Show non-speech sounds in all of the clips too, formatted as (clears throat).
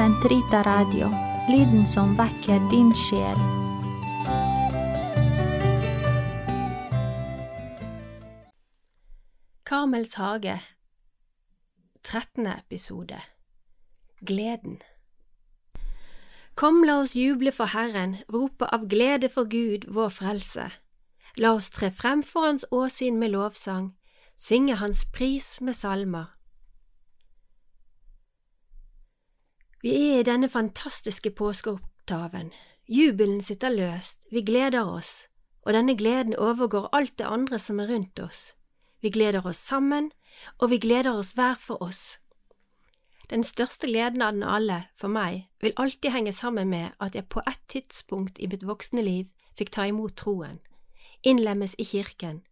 Sentrita Radio, lyden som vekker din sjel. Karmels hage, 13. episode Gleden Kom, la oss juble for Herren, rope av glede for Gud, vår frelse. La oss tre frem for Hans åsyn med lovsang, synge Hans pris med salmer. Vi er i denne fantastiske påskeopptaven. Jubelen sitter løst, vi gleder oss, og denne gleden overgår alt det andre som er rundt oss. Vi gleder oss sammen, og vi gleder oss hver for oss. Den største gleden av den alle, for meg, vil alltid henge sammen med at jeg på et tidspunkt i mitt voksne liv fikk ta imot troen, innlemmes i kirken,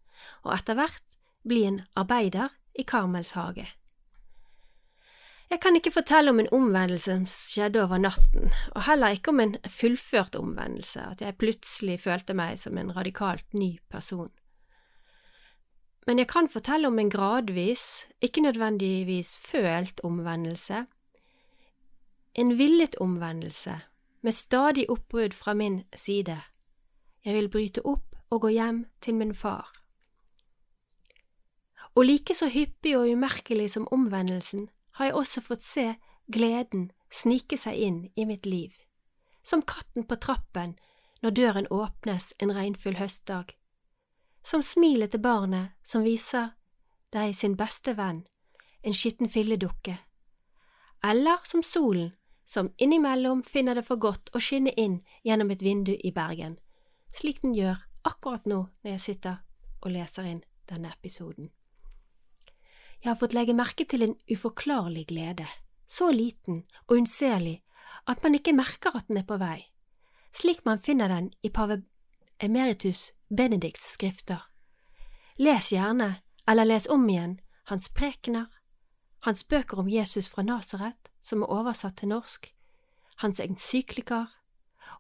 og etter hvert bli en arbeider i Karmels hage. Jeg kan ikke fortelle om en omvendelse som skjedde over natten, og heller ikke om en fullført omvendelse, at jeg plutselig følte meg som en radikalt ny person. Men jeg kan fortelle om en gradvis, ikke nødvendigvis følt omvendelse, en villet omvendelse, med stadig oppbrudd fra min side. Jeg vil bryte opp og gå hjem til min far. Og like så hyppig og umerkelig som omvendelsen har jeg også fått se gleden snike seg inn i mitt liv, som katten på trappen når døren åpnes en regnfull høstdag, som smilet til barnet som viser deg sin beste venn, en skitten filledukke, eller som solen som innimellom finner det for godt å skinne inn gjennom et vindu i Bergen, slik den gjør akkurat nå når jeg sitter og leser inn denne episoden. Jeg har fått legge merke til en uforklarlig glede, så liten og unnselig at man ikke merker at den er på vei, slik man finner den i pave emeritus Benedikts skrifter. Les gjerne, eller les om igjen, hans prekener, hans bøker om Jesus fra Nasaret, som er oversatt til norsk, hans encyklikaer,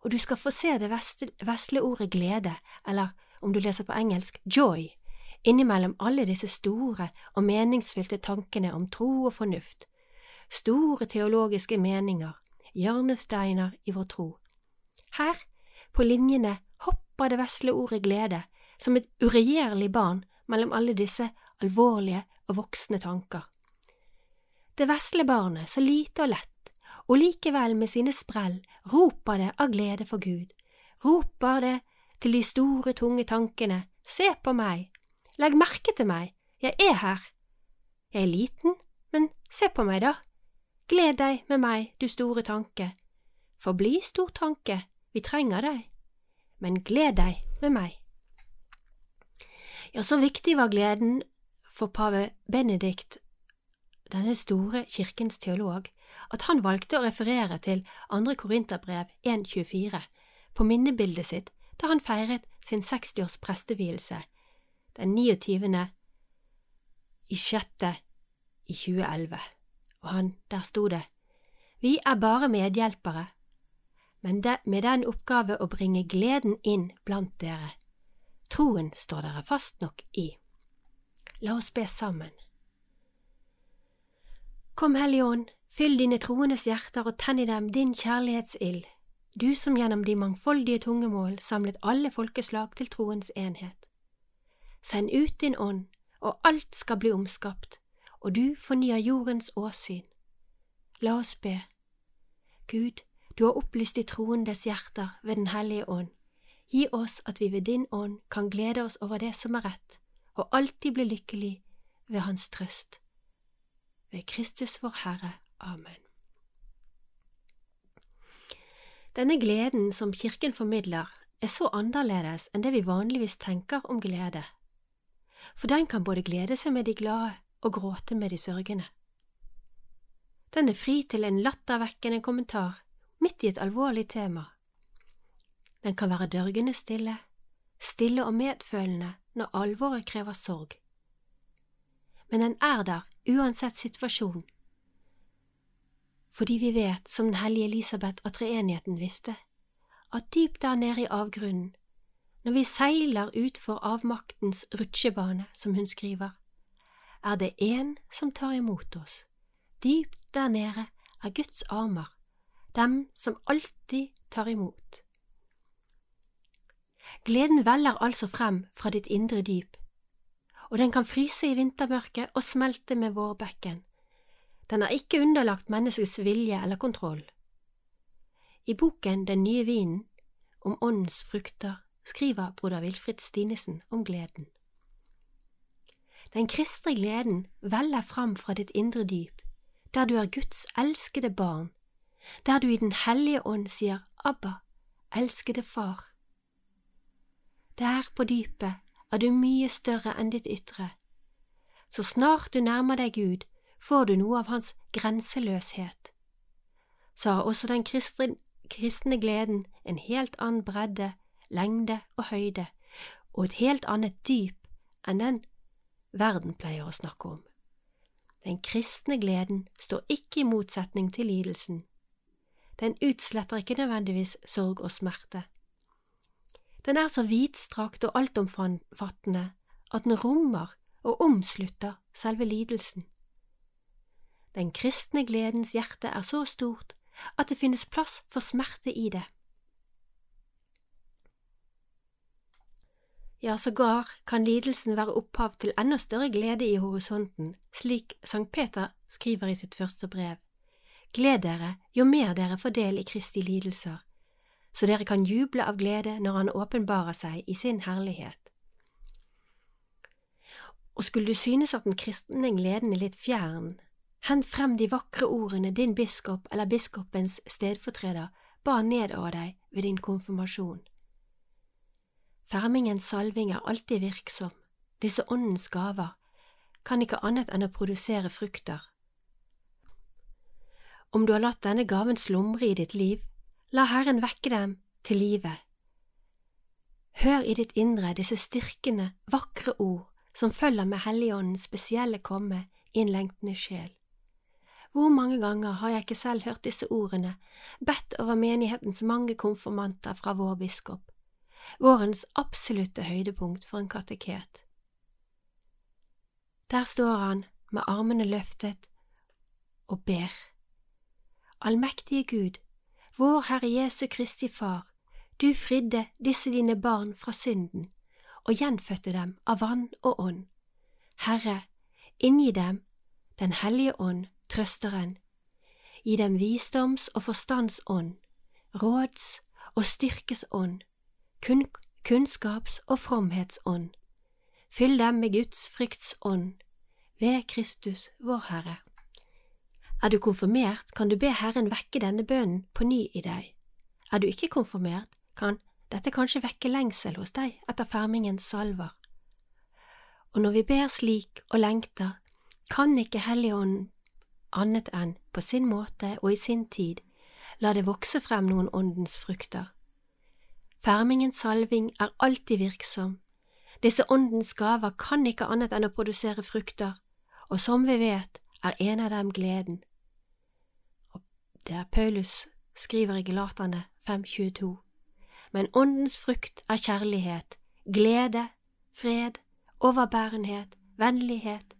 og du skal få se det vesle ordet glede, eller om du leser på engelsk, joy, innimellom alle disse store og meningsfylte tankene om tro og fornuft, store teologiske meninger, hjørnesteiner i vår tro. Her, på linjene, hopper det vesle ordet glede som et uregjerlig barn mellom alle disse alvorlige og voksne tanker. Det vesle barnet, så lite og lett, og likevel med sine sprell, roper det av glede for Gud, roper det til de store, tunge tankene, se på meg, Legg merke til meg, jeg er her. Jeg er liten, men se på meg, da. Gled deg med meg, du store tanke. Forbli stor tanke, vi trenger deg, men gled deg med meg. Ja, så viktig var gleden for pave Benedikt, denne store kirkens teolog, at han valgte å referere til andre Korinterbrev 1.24 på minnebildet sitt da han feiret sin 60-års prestevielse den 29. i 6. i 2011, og han, der sto det, Vi er bare medhjelpere, men det, med den oppgave å bringe gleden inn blant dere. Troen står dere fast nok i. La oss be sammen. Kom, Hellige Ånd, fyll dine troendes hjerter og tenn i dem din kjærlighetsild, du som gjennom de mangfoldige tungemål samlet alle folkeslag til troens enhet. Send ut din ånd, og alt skal bli omskapt, og du fornyer jordens åsyn. La oss be. Gud, du har opplyst de troendes hjerter ved Den hellige ånd. Gi oss at vi ved din ånd kan glede oss over det som er rett, og alltid bli lykkelig ved Hans trøst. Ved Kristus vår Herre. Amen. Denne gleden som Kirken formidler, er så annerledes enn det vi vanligvis tenker om glede for den kan både glede seg med de glade og gråte med de sørgende. Den er fri til en lattervekkende kommentar midt i et alvorlig tema. Den kan være dørgende stille, stille og medfølende når alvoret krever sorg. Men den er der uansett situasjon, fordi vi vet, som den hellige Elisabeth av treenigheten visste, at dypt der nede i avgrunnen når vi seiler utfor avmaktens rutsjebane, som hun skriver, er det én som tar imot oss. Dypt der nede er Guds armer, dem som alltid tar imot. Gleden veller altså frem fra ditt indre dyp, og den kan fryse i vintermørket og smelte med vårbekken. Den er ikke underlagt menneskets vilje eller kontroll. I boken Den nye vinen, om åndens frukter, skriver broder Wilfrid Stinesen om gleden. Den kristne gleden veller fram fra ditt indre dyp, der du er Guds elskede barn, der du i Den hellige ånd sier Abba, elskede far. Der på dypet er du mye større enn ditt ytre. Så snart du nærmer deg Gud, får du noe av hans grenseløshet. Så har også den kristne, kristne gleden en helt annen bredde, lengde og høyde, og et helt annet dyp enn den verden pleier å snakke om. Den kristne gleden står ikke i motsetning til lidelsen. Den utsletter ikke nødvendigvis sorg og smerte. Den er så vidstrakt og altomfattende at den rommer og omslutter selve lidelsen. Den kristne gledens hjerte er så stort at det finnes plass for smerte i det. Ja, sågar kan lidelsen være opphav til enda større glede i horisonten, slik Sankt Peter skriver i sitt første brev. Gled dere jo mer dere får del i Kristi lidelser, så dere kan juble av glede når Han åpenbarer seg i sin herlighet. Og skulle du synes at den kristne gleden er litt fjern, hent frem de vakre ordene din biskop eller biskopens stedfortreder ba ned over deg ved din konfirmasjon. Fermingens salving er alltid virksom, disse åndens gaver kan ikke annet enn å produsere frukter. Om du har latt denne gaven slumre i ditt liv, la Herren vekke dem til live. Hør i ditt indre disse styrkende, vakre ord som følger med Helligåndens spesielle komme i en lengtende sjel. Hvor mange ganger har jeg ikke selv hørt disse ordene, bedt over menighetens mange konfirmanter fra vår biskop vårens absolutte høydepunkt for en kateket. Der står han med armene løftet og ber. Allmektige Gud, vår Herre Jesu Kristi Far, du fridde disse dine barn fra synden og gjenfødte dem av vann og ånd. Herre, inngi dem Den hellige ånd, trøsteren. Gi dem visdoms- og forstandsånd, råds- og styrkes ånd, kun kunnskaps- og fromhetsånd. Fyll dem med Guds fryktsånd, ved Kristus vår Herre. Er du konfirmert, kan du be Herren vekke denne bønnen på ny i deg. Er du ikke konfirmert, kan dette kanskje vekke lengsel hos deg etter fermingens salver. Og når vi ber slik og lengter, kan ikke Helligånden annet enn på sin måte og i sin tid la det vokse frem noen åndens frukter. Fermingens salving er alltid virksom. Disse åndens gaver kan ikke annet enn å produsere frukter, og som vi vet, er en av dem gleden. Og det er Paulus skriver i Galatane 5.22. Men åndens frukt er kjærlighet, glede, fred, overbærenhet, vennlighet,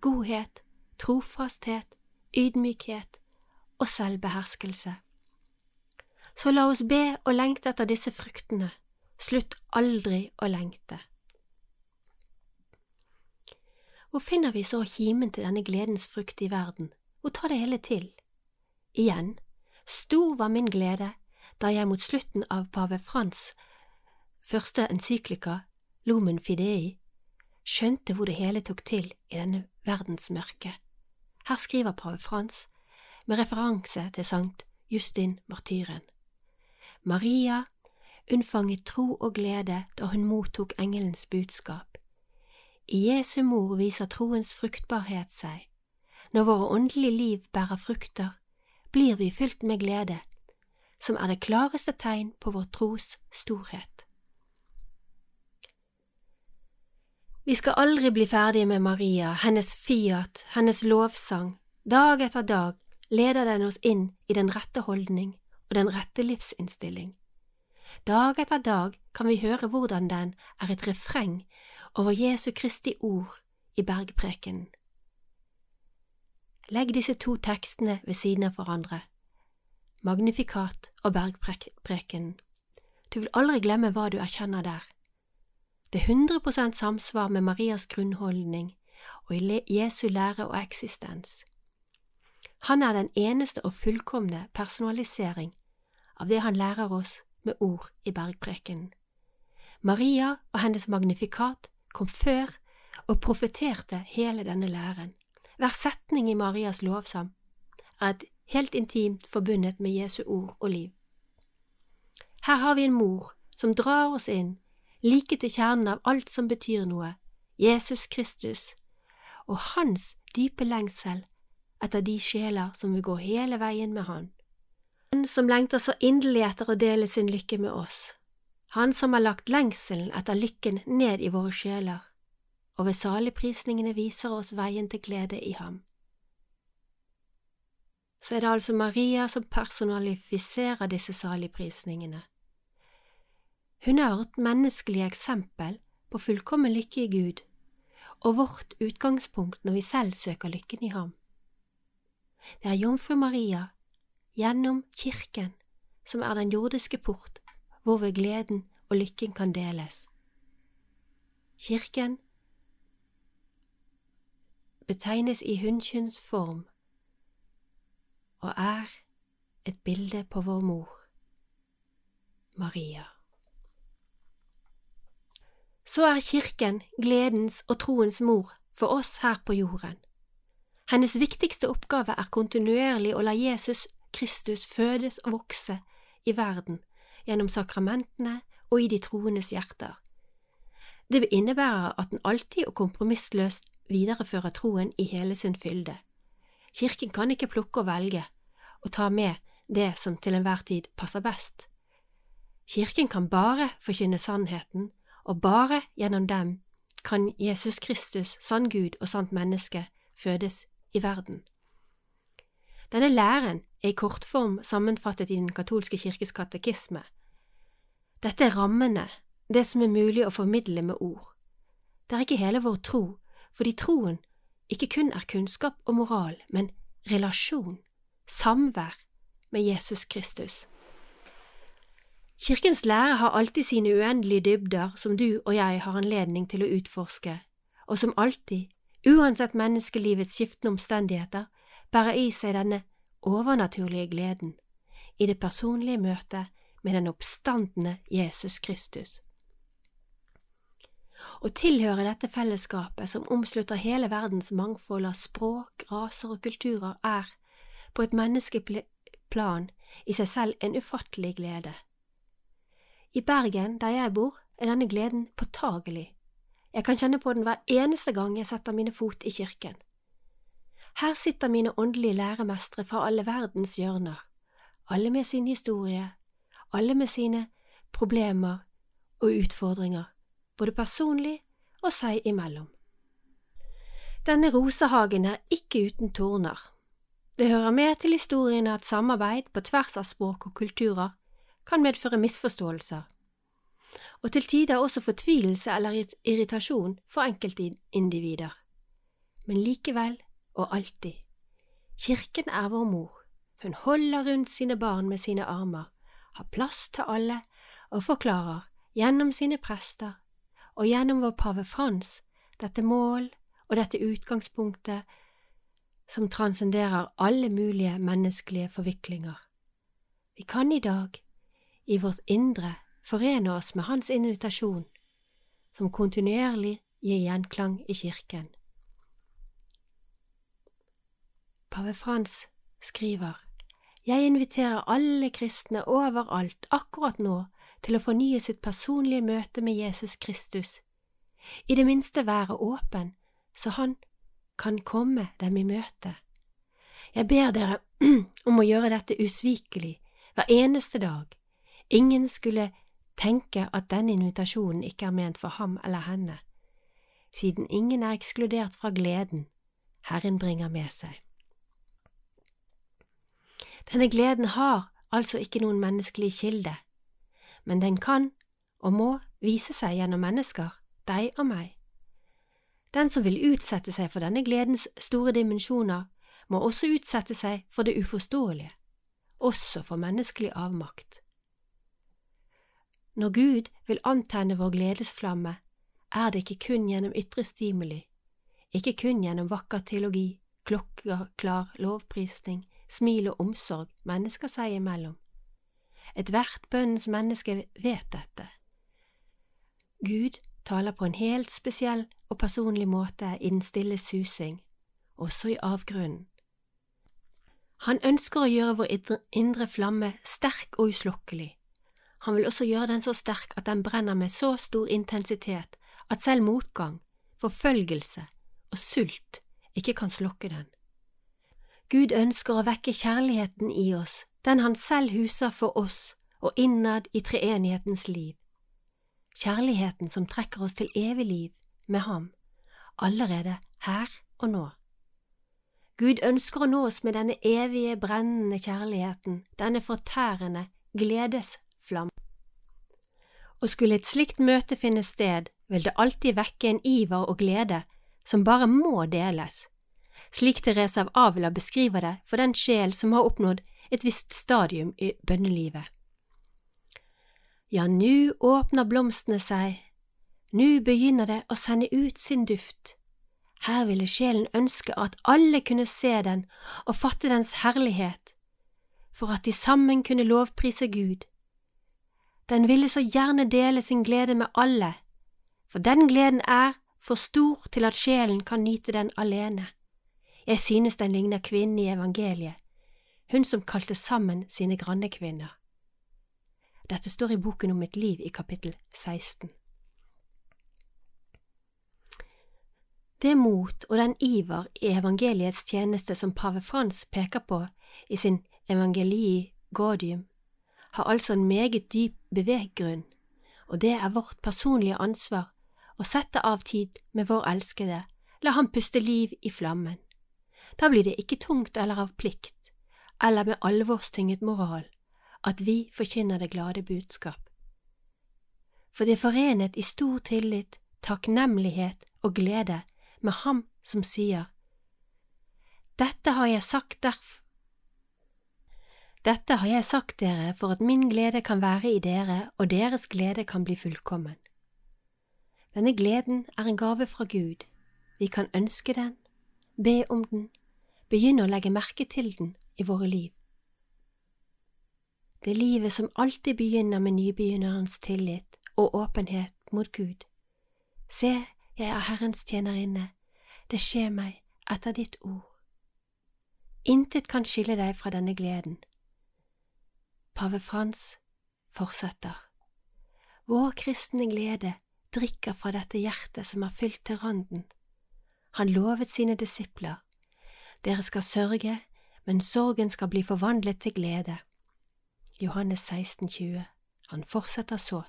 godhet, trofasthet, ydmykhet og selvbeherskelse. Så la oss be og lengte etter disse fruktene. Slutt aldri å lengte. Hvor finner vi så kimen til denne gledens frukt i verden? Hvor tar det hele til? Igjen, stor var min glede da jeg mot slutten av pave Frans første encyklika, Lumen Fidei, skjønte hvor det hele tok til i denne verdens mørke. Her skriver pave Frans, med referanse til Sankt Justin Martyren. Maria unnfanget tro og glede da hun mottok engelens budskap. I Jesu mor viser troens fruktbarhet seg. Når våre åndelige liv bærer frukter, blir vi fylt med glede, som er det klareste tegn på vår tros storhet. Vi skal aldri bli ferdige med Maria, hennes fiat, hennes lovsang. Dag etter dag leder den oss inn i den rette holdning og den rette livsinnstilling. Dag etter dag kan vi høre hvordan den er et refreng over Jesu Kristi ord i bergprekenen. Legg disse to tekstene ved siden av hverandre. Magnifikat og bergprekenen. Du vil aldri glemme hva du erkjenner der. Det er 100 samsvar med Marias grunnholdning og Jesu lære og eksistens. Han er den eneste og fullkomne personalisering av det han lærer oss med ord i bergprekenen. Maria og hennes magnifikat kom før og profeterte hele denne læren. Hver setning i Marias lovsam er et helt intimt forbundet med Jesu ord og liv. Her har vi en mor som drar oss inn, like til kjernen av alt som betyr noe, Jesus Kristus, og hans dype lengsel etter de sjeler som vil gå hele veien med Han. Han som lengter så inderlig etter å dele sin lykke med oss, Han som har lagt lengselen etter lykken ned i våre sjeler, og ved saligprisningene viser oss veien til glede i ham. Så er det altså Maria som personalifiserer disse saligprisningene. Hun er vårt menneskelige eksempel på fullkommen lykke i Gud, og vårt utgangspunkt når vi selv søker lykken i ham. Det er Jomfru Maria, gjennom kirken, som er den jordiske port, hvorved gleden og lykken kan deles. Kirken betegnes i hunnkjønns form og er et bilde på vår mor, Maria. Så er Kirken gledens og troens mor for oss her på jorden. Hennes viktigste oppgave er kontinuerlig å la Jesus Kristus fødes og vokse i verden gjennom sakramentene og i de troendes hjerter. Det innebærer at den alltid og kompromissløst viderefører troen i hele sin fylde. Kirken kan ikke plukke og velge og ta med det som til enhver tid passer best. Kirken kan bare forkynne sannheten, og bare gjennom dem kan Jesus Kristus, sann Gud og sant menneske, fødes i verden. Denne læren er i kortform sammenfattet i Den katolske kirkes katekisme. Dette er rammene, det som er mulig å formidle med ord. Det er ikke hele vår tro, fordi troen ikke kun er kunnskap og moral, men relasjon, samvær med Jesus Kristus. Kirkens lære har alltid sine uendelige dybder som du og jeg har anledning til å utforske, og som alltid, uansett menneskelivets skiftende omstendigheter, bærer i seg denne overnaturlige gleden i det personlige møtet med den oppstandende Jesus Kristus. Å tilhøre dette fellesskapet som omslutter hele verdens mangfold av språk, raser og kulturer, er, på et menneskeplan, i seg selv en ufattelig glede. I Bergen, der jeg bor, er denne gleden påtagelig. Jeg kan kjenne på den hver eneste gang jeg setter mine fot i kirken. Her sitter mine åndelige læremestere fra alle verdens hjørner, alle med sin historie, alle med sine problemer og utfordringer, både personlig og seg imellom. Denne rosehagen er ikke uten torner. Det hører med til historien at samarbeid på tvers av språk og kulturer kan medføre misforståelser, og til tider også fortvilelse eller irritasjon for enkeltindivider. Men likevel og alltid. Kirken er vår mor, hun holder rundt sine barn med sine armer, har plass til alle og forklarer, gjennom sine prester og gjennom vår pave Frans, dette mål og dette utgangspunktet som transcenderer alle mulige menneskelige forviklinger. Vi kan i dag, i vårt indre, forene oss med Hans invitasjon, som kontinuerlig gir gjenklang i kirken. Pave Frans skriver Jeg inviterer alle kristne overalt akkurat nå til å fornye sitt personlige møte med Jesus Kristus, i det minste være åpen så han kan komme dem i møte. Jeg ber dere (clears throat) om å gjøre dette usvikelig hver eneste dag. Ingen skulle tenke at denne invitasjonen ikke er ment for ham eller henne, siden ingen er ekskludert fra gleden Herren bringer med seg. Denne gleden har altså ikke noen menneskelig kilde, men den kan og må vise seg gjennom mennesker, deg og meg. Den som vil utsette seg for denne gledens store dimensjoner, må også utsette seg for det uforståelige, også for menneskelig avmakt. Når Gud vil antenne vår gledesflamme, er det ikke kun gjennom ytre stimuli, ikke kun gjennom vakker teologi, klokkeklar lovprisning, smil og omsorg mennesker seg imellom. Ethvert bønnens menneske vet dette. Gud taler på en helt spesiell og personlig måte i den stille susing, også i avgrunnen. Han ønsker å gjøre vår indre flamme sterk og uslokkelig. Han vil også gjøre den så sterk at den brenner med så stor intensitet at selv motgang, forfølgelse og sult ikke kan slokke den. Gud ønsker å vekke kjærligheten i oss, den han selv huser for oss og innad i treenighetens liv. Kjærligheten som trekker oss til evig liv med ham, allerede her og nå. Gud ønsker å nå oss med denne evige, brennende kjærligheten, denne fortærende gledesflamme. Og skulle et slikt møte finne sted, vil det alltid vekke en iver og glede som bare må deles, slik Therese av Avila beskriver det for den sjel som har oppnådd et visst stadium i bønnelivet. Ja, nu åpner blomstene seg, nu begynner det å sende ut sin duft. Her ville sjelen ønske at alle kunne se den og fatte dens herlighet, for at de sammen kunne lovprise Gud. Den ville så gjerne dele sin glede med alle, for den gleden er for stor til at sjelen kan nyte den alene. Jeg synes den ligner kvinnen i evangeliet, hun som kalte sammen sine grannekvinner. Dette står i boken om mitt liv i kapittel 16. Det mot og den iver i evangeliets tjeneste som pave Frans peker på i sin Evangelii Gaudium, har altså en meget dyp beveggrunn, og det er vårt personlige ansvar å sette av tid med vår elskede, la ham puste liv i flammen. Da blir det ikke tungt eller av plikt, eller med alvorstynget moral, at vi forkynner det glade budskap. For det er forenet i stor tillit, takknemlighet og glede med Ham som sier, Dette har jeg sagt derf dette har jeg sagt dere for at min glede kan være i dere og deres glede kan bli fullkommen. Denne gleden er en gave fra Gud, vi kan ønske den, be om den, begynne å legge merke til den i våre liv. Det livet som alltid begynner med nybegynnerens tillit og åpenhet mot Gud. Se, jeg er Herrens tjenerinne, det skjer meg etter ditt ord. Intet kan skille deg fra denne gleden. Pave Frans fortsetter. Vår kristne glede drikker fra dette hjertet som er fylt til randen. Han lovet sine disipler, dere skal sørge, men sorgen skal bli forvandlet til glede. Johannes 16, 20. Han fortsetter så,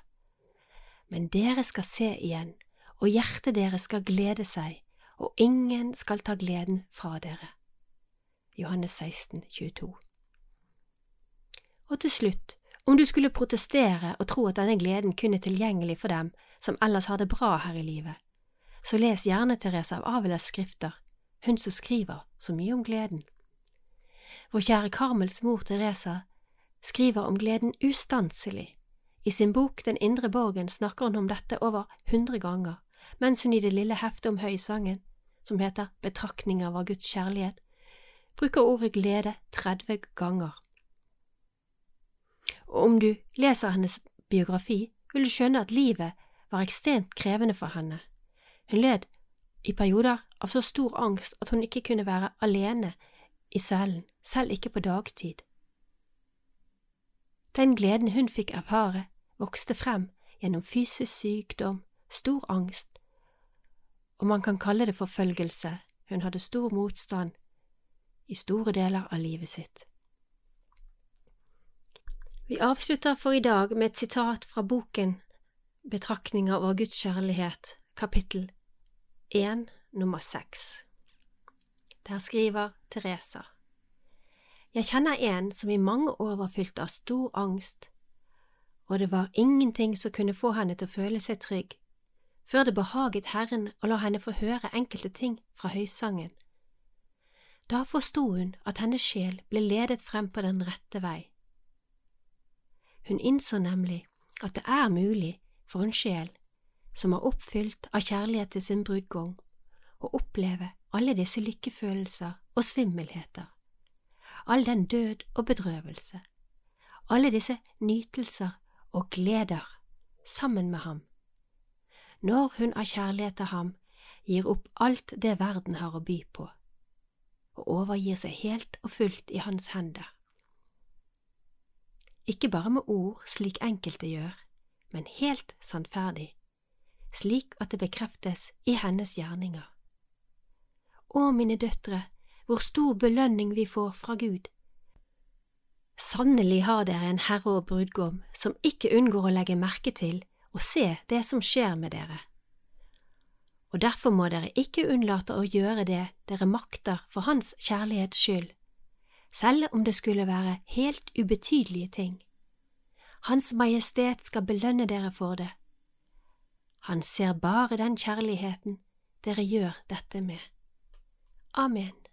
men dere skal se igjen, og hjertet deres skal glede seg, og ingen skal ta gleden fra dere. Johannes 16, 22. Og til slutt, om du skulle protestere og tro at denne gleden kun er tilgjengelig for dem som ellers har det bra her i livet, så les gjerne Therese av Aviles skrifter, hun som skriver så mye om gleden. Vår kjære Karmels mor Teresa skriver om gleden ustanselig. I sin bok Den indre borgen snakker hun om dette over hundre ganger, mens hun i det lille heftet om høysangen, som heter Betraktninger av Guds kjærlighet, bruker ordet glede 30 ganger. Og om du leser hennes biografi, vil du skjønne at livet var ekstremt krevende for henne. Hun led i perioder av så stor angst at hun ikke kunne være alene i cellen, selv ikke på dagtid. Den gleden hun fikk erfare, vokste frem gjennom fysisk sykdom, stor angst, og man kan kalle det forfølgelse, hun hadde stor motstand i store deler av livet sitt. Vi avslutter for i dag med et sitat fra boken Betraktninger over Guds kjærlighet, kapittel 1, nummer 6. Der skriver Teresa. Jeg kjenner en som i mange år var fylt av stor angst, og det var ingenting som kunne få henne til å føle seg trygg, før det behaget Herren å la henne få høre enkelte ting fra høysangen. Da forsto hun at hennes sjel ble ledet frem på den rette vei. Hun innså nemlig at det er mulig for en sjel som er oppfylt av kjærlighet til sin brudgom, å oppleve alle disse lykkefølelser og svimmelheter, all den død og bedrøvelse, alle disse nytelser og gleder sammen med ham. Når hun av kjærlighet til ham gir opp alt det verden har å by på, og overgir seg helt og fullt i hans hender. Ikke bare med ord slik enkelte gjør, men helt sannferdig, slik at det bekreftes i hennes gjerninger. Å, mine døtre, hvor stor belønning vi får fra Gud. Sannelig har dere en herre og brudgom som ikke unngår å legge merke til og se det som skjer med dere. Og derfor må dere ikke unnlate å gjøre det dere makter for Hans kjærlighets skyld, selv om det skulle være helt ubetydelige ting. Hans Majestet skal belønne dere for det. Han ser bare den kjærligheten dere gjør dette med. Amen.